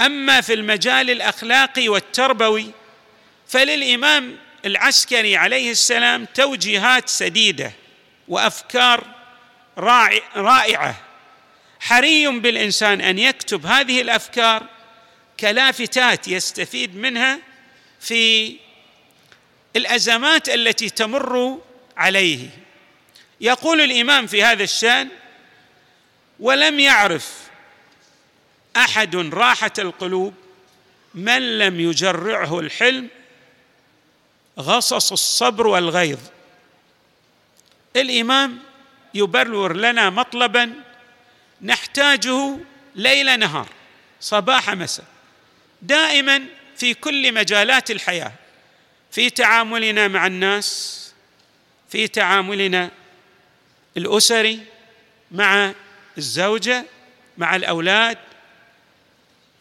أما في المجال الأخلاقي والتربوي فللإمام العسكري عليه السلام توجيهات سديدة وأفكار رائعة. حري بالإنسان أن يكتب هذه الأفكار كلافتات يستفيد منها في الأزمات التي تمر عليه. يقول الإمام في هذا الشأن ولم يعرف أحد راحة القلوب من لم يجرعه الحلم غصص الصبر والغيظ. الإمام يبرر لنا مطلبا نحتاجه ليل نهار صباح مساء دائما في كل مجالات الحياة في تعاملنا مع الناس في تعاملنا الأسري مع الزوجة مع الأولاد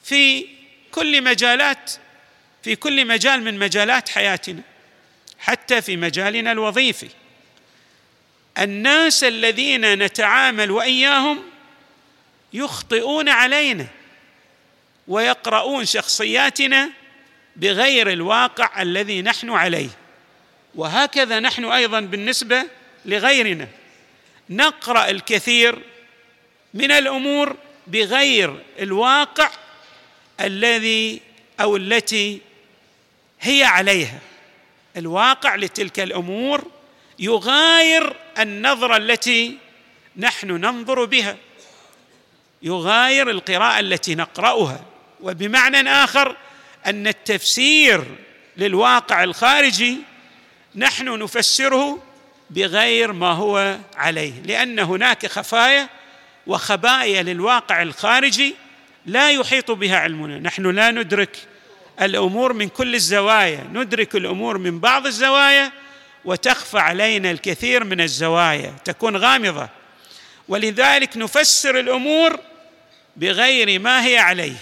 في كل مجالات في كل مجال من مجالات حياتنا حتى في مجالنا الوظيفي. الناس الذين نتعامل وإياهم يخطئون علينا ويقرؤون شخصياتنا بغير الواقع الذي نحن عليه. وهكذا نحن أيضا بالنسبة لغيرنا. نقرأ الكثير من الأمور بغير الواقع الذي أو التي هي عليها. الواقع لتلك الأمور يغاير النظرة التي نحن ننظر بها. يغاير القراءة التي نقرأها. وبمعنى آخر أن التفسير للواقع الخارجي نحن نفسره بغير ما هو عليه. لأن هناك خفايا وخبايا للواقع الخارجي لا يحيط بها علمنا. نحن لا ندرك الأمور من كل الزوايا. ندرك الأمور من بعض الزوايا وتخفى علينا الكثير من الزوايا. تكون غامضة. ولذلك نفسر الأمور بغير ما هي عليه.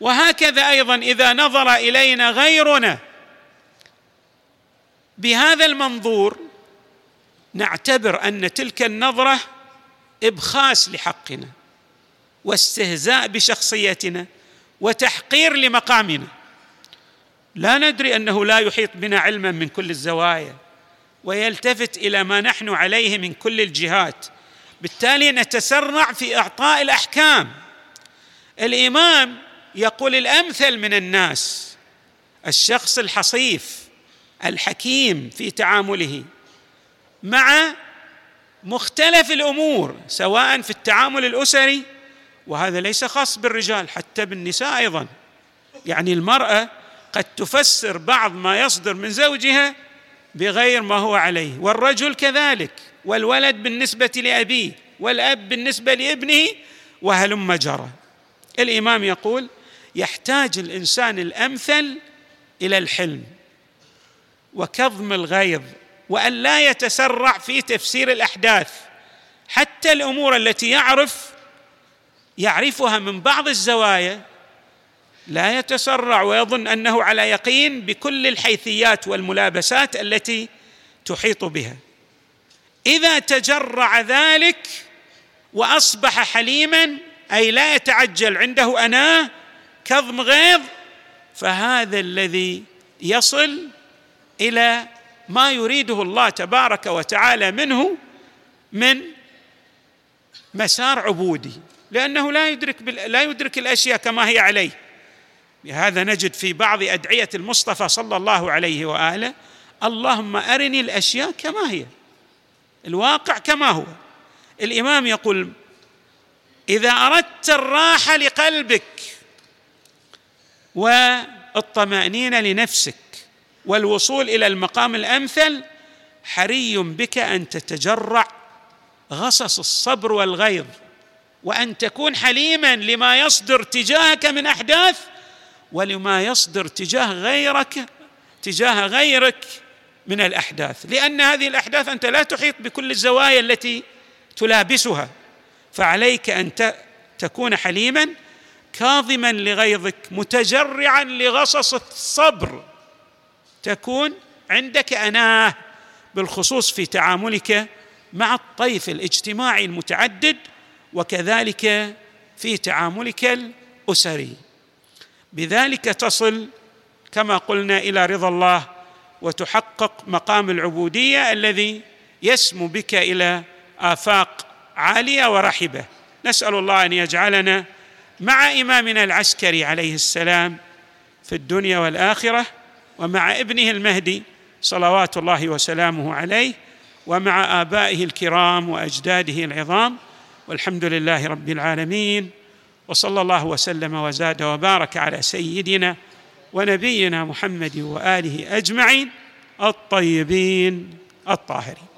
وهكذا أيضا إذا نظر إلينا غيرنا بهذا المنظور نعتبر أن تلك النظرة إبخاس لحقنا. واستهزاء بشخصيتنا وتحقير لمقامنا. لا ندري أنه لا يحيط بنا علما من كل الزوايا ويلتفت إلى ما نحن عليه من كل الجهات. بالتالي نتسرع في إعطاء الأحكام. الإمام يقول الأمثل من الناس الشخص الحصيف الحكيم في تعامله مع مختلف الأمور سواء في التعامل الأسري وهذا ليس خاص بالرجال حتى بالنساء أيضا. يعني المرأة قد تفسر بعض ما يصدر من زوجها بغير ما هو عليه. والرجل كذلك والولد بالنسبة لأبيه والأب بالنسبة لابنه وهلم جرى. الإمام يقول يحتاج الإنسان الأمثل إلى الحلم وكظم الغيظ وأن لا يتسرع في تفسير الأحداث. حتى الأمور التي يعرف يعرفها من بعض الزوايا لا يتسرع ويظن أنه على يقين بكل الحيثيات والملابسات التي تحيط بها. إذا تجرع ذلك وأصبح حليما أي لا يتعجل عنده اناه كظم غيظ فهذا الذي يصل إلى ما يريده الله تبارك وتعالى منه من مسار عبودي. لأنه لا يدرك لا يدرك الأشياء كما هي عليه. لهذا نجد في بعض أدعية المصطفى صلى الله عليه وآله اللهم أرني الأشياء كما هي الواقع كما هو. الإمام يقول إذا أردت الراحة لقلبك والطمأنينة لنفسك والوصول إلى المقام الأمثل حري بك أن تتجرع غصص الصبر والغيظ. وأن تكون حليما لما يصدر تجاهك من أحداث ولما يصدر تجاه غيرك تجاه غيرك من الأحداث. لأن هذه الأحداث أنت لا تحيط بكل الزوايا التي تلابسها. فعليك أن تكون حليما كاظما لغيظك متجرعا لغصص الصبر. تكون عندك أناه بالخصوص في تعاملك مع الطيف الاجتماعي المتعدد وكذلك في تعاملك اسري بذلك تصل كما قلنا إلى رضا الله وتحقق مقام العبودية الذي يسمو بك إلى آفاق عالية ورحبة. نسأل الله أن يجعلنا مع إمامنا العسكري عليه السلام في الدنيا والآخرة ومع ابنه المهدي صلوات الله وسلامه عليه ومع آبائه الكرام وأجداده العظام والحمد لله رب العالمين وصلى الله وسلم وزاد وبارك على سيدنا ونبينا محمد وآله أجمعين الطيبين الطاهرين.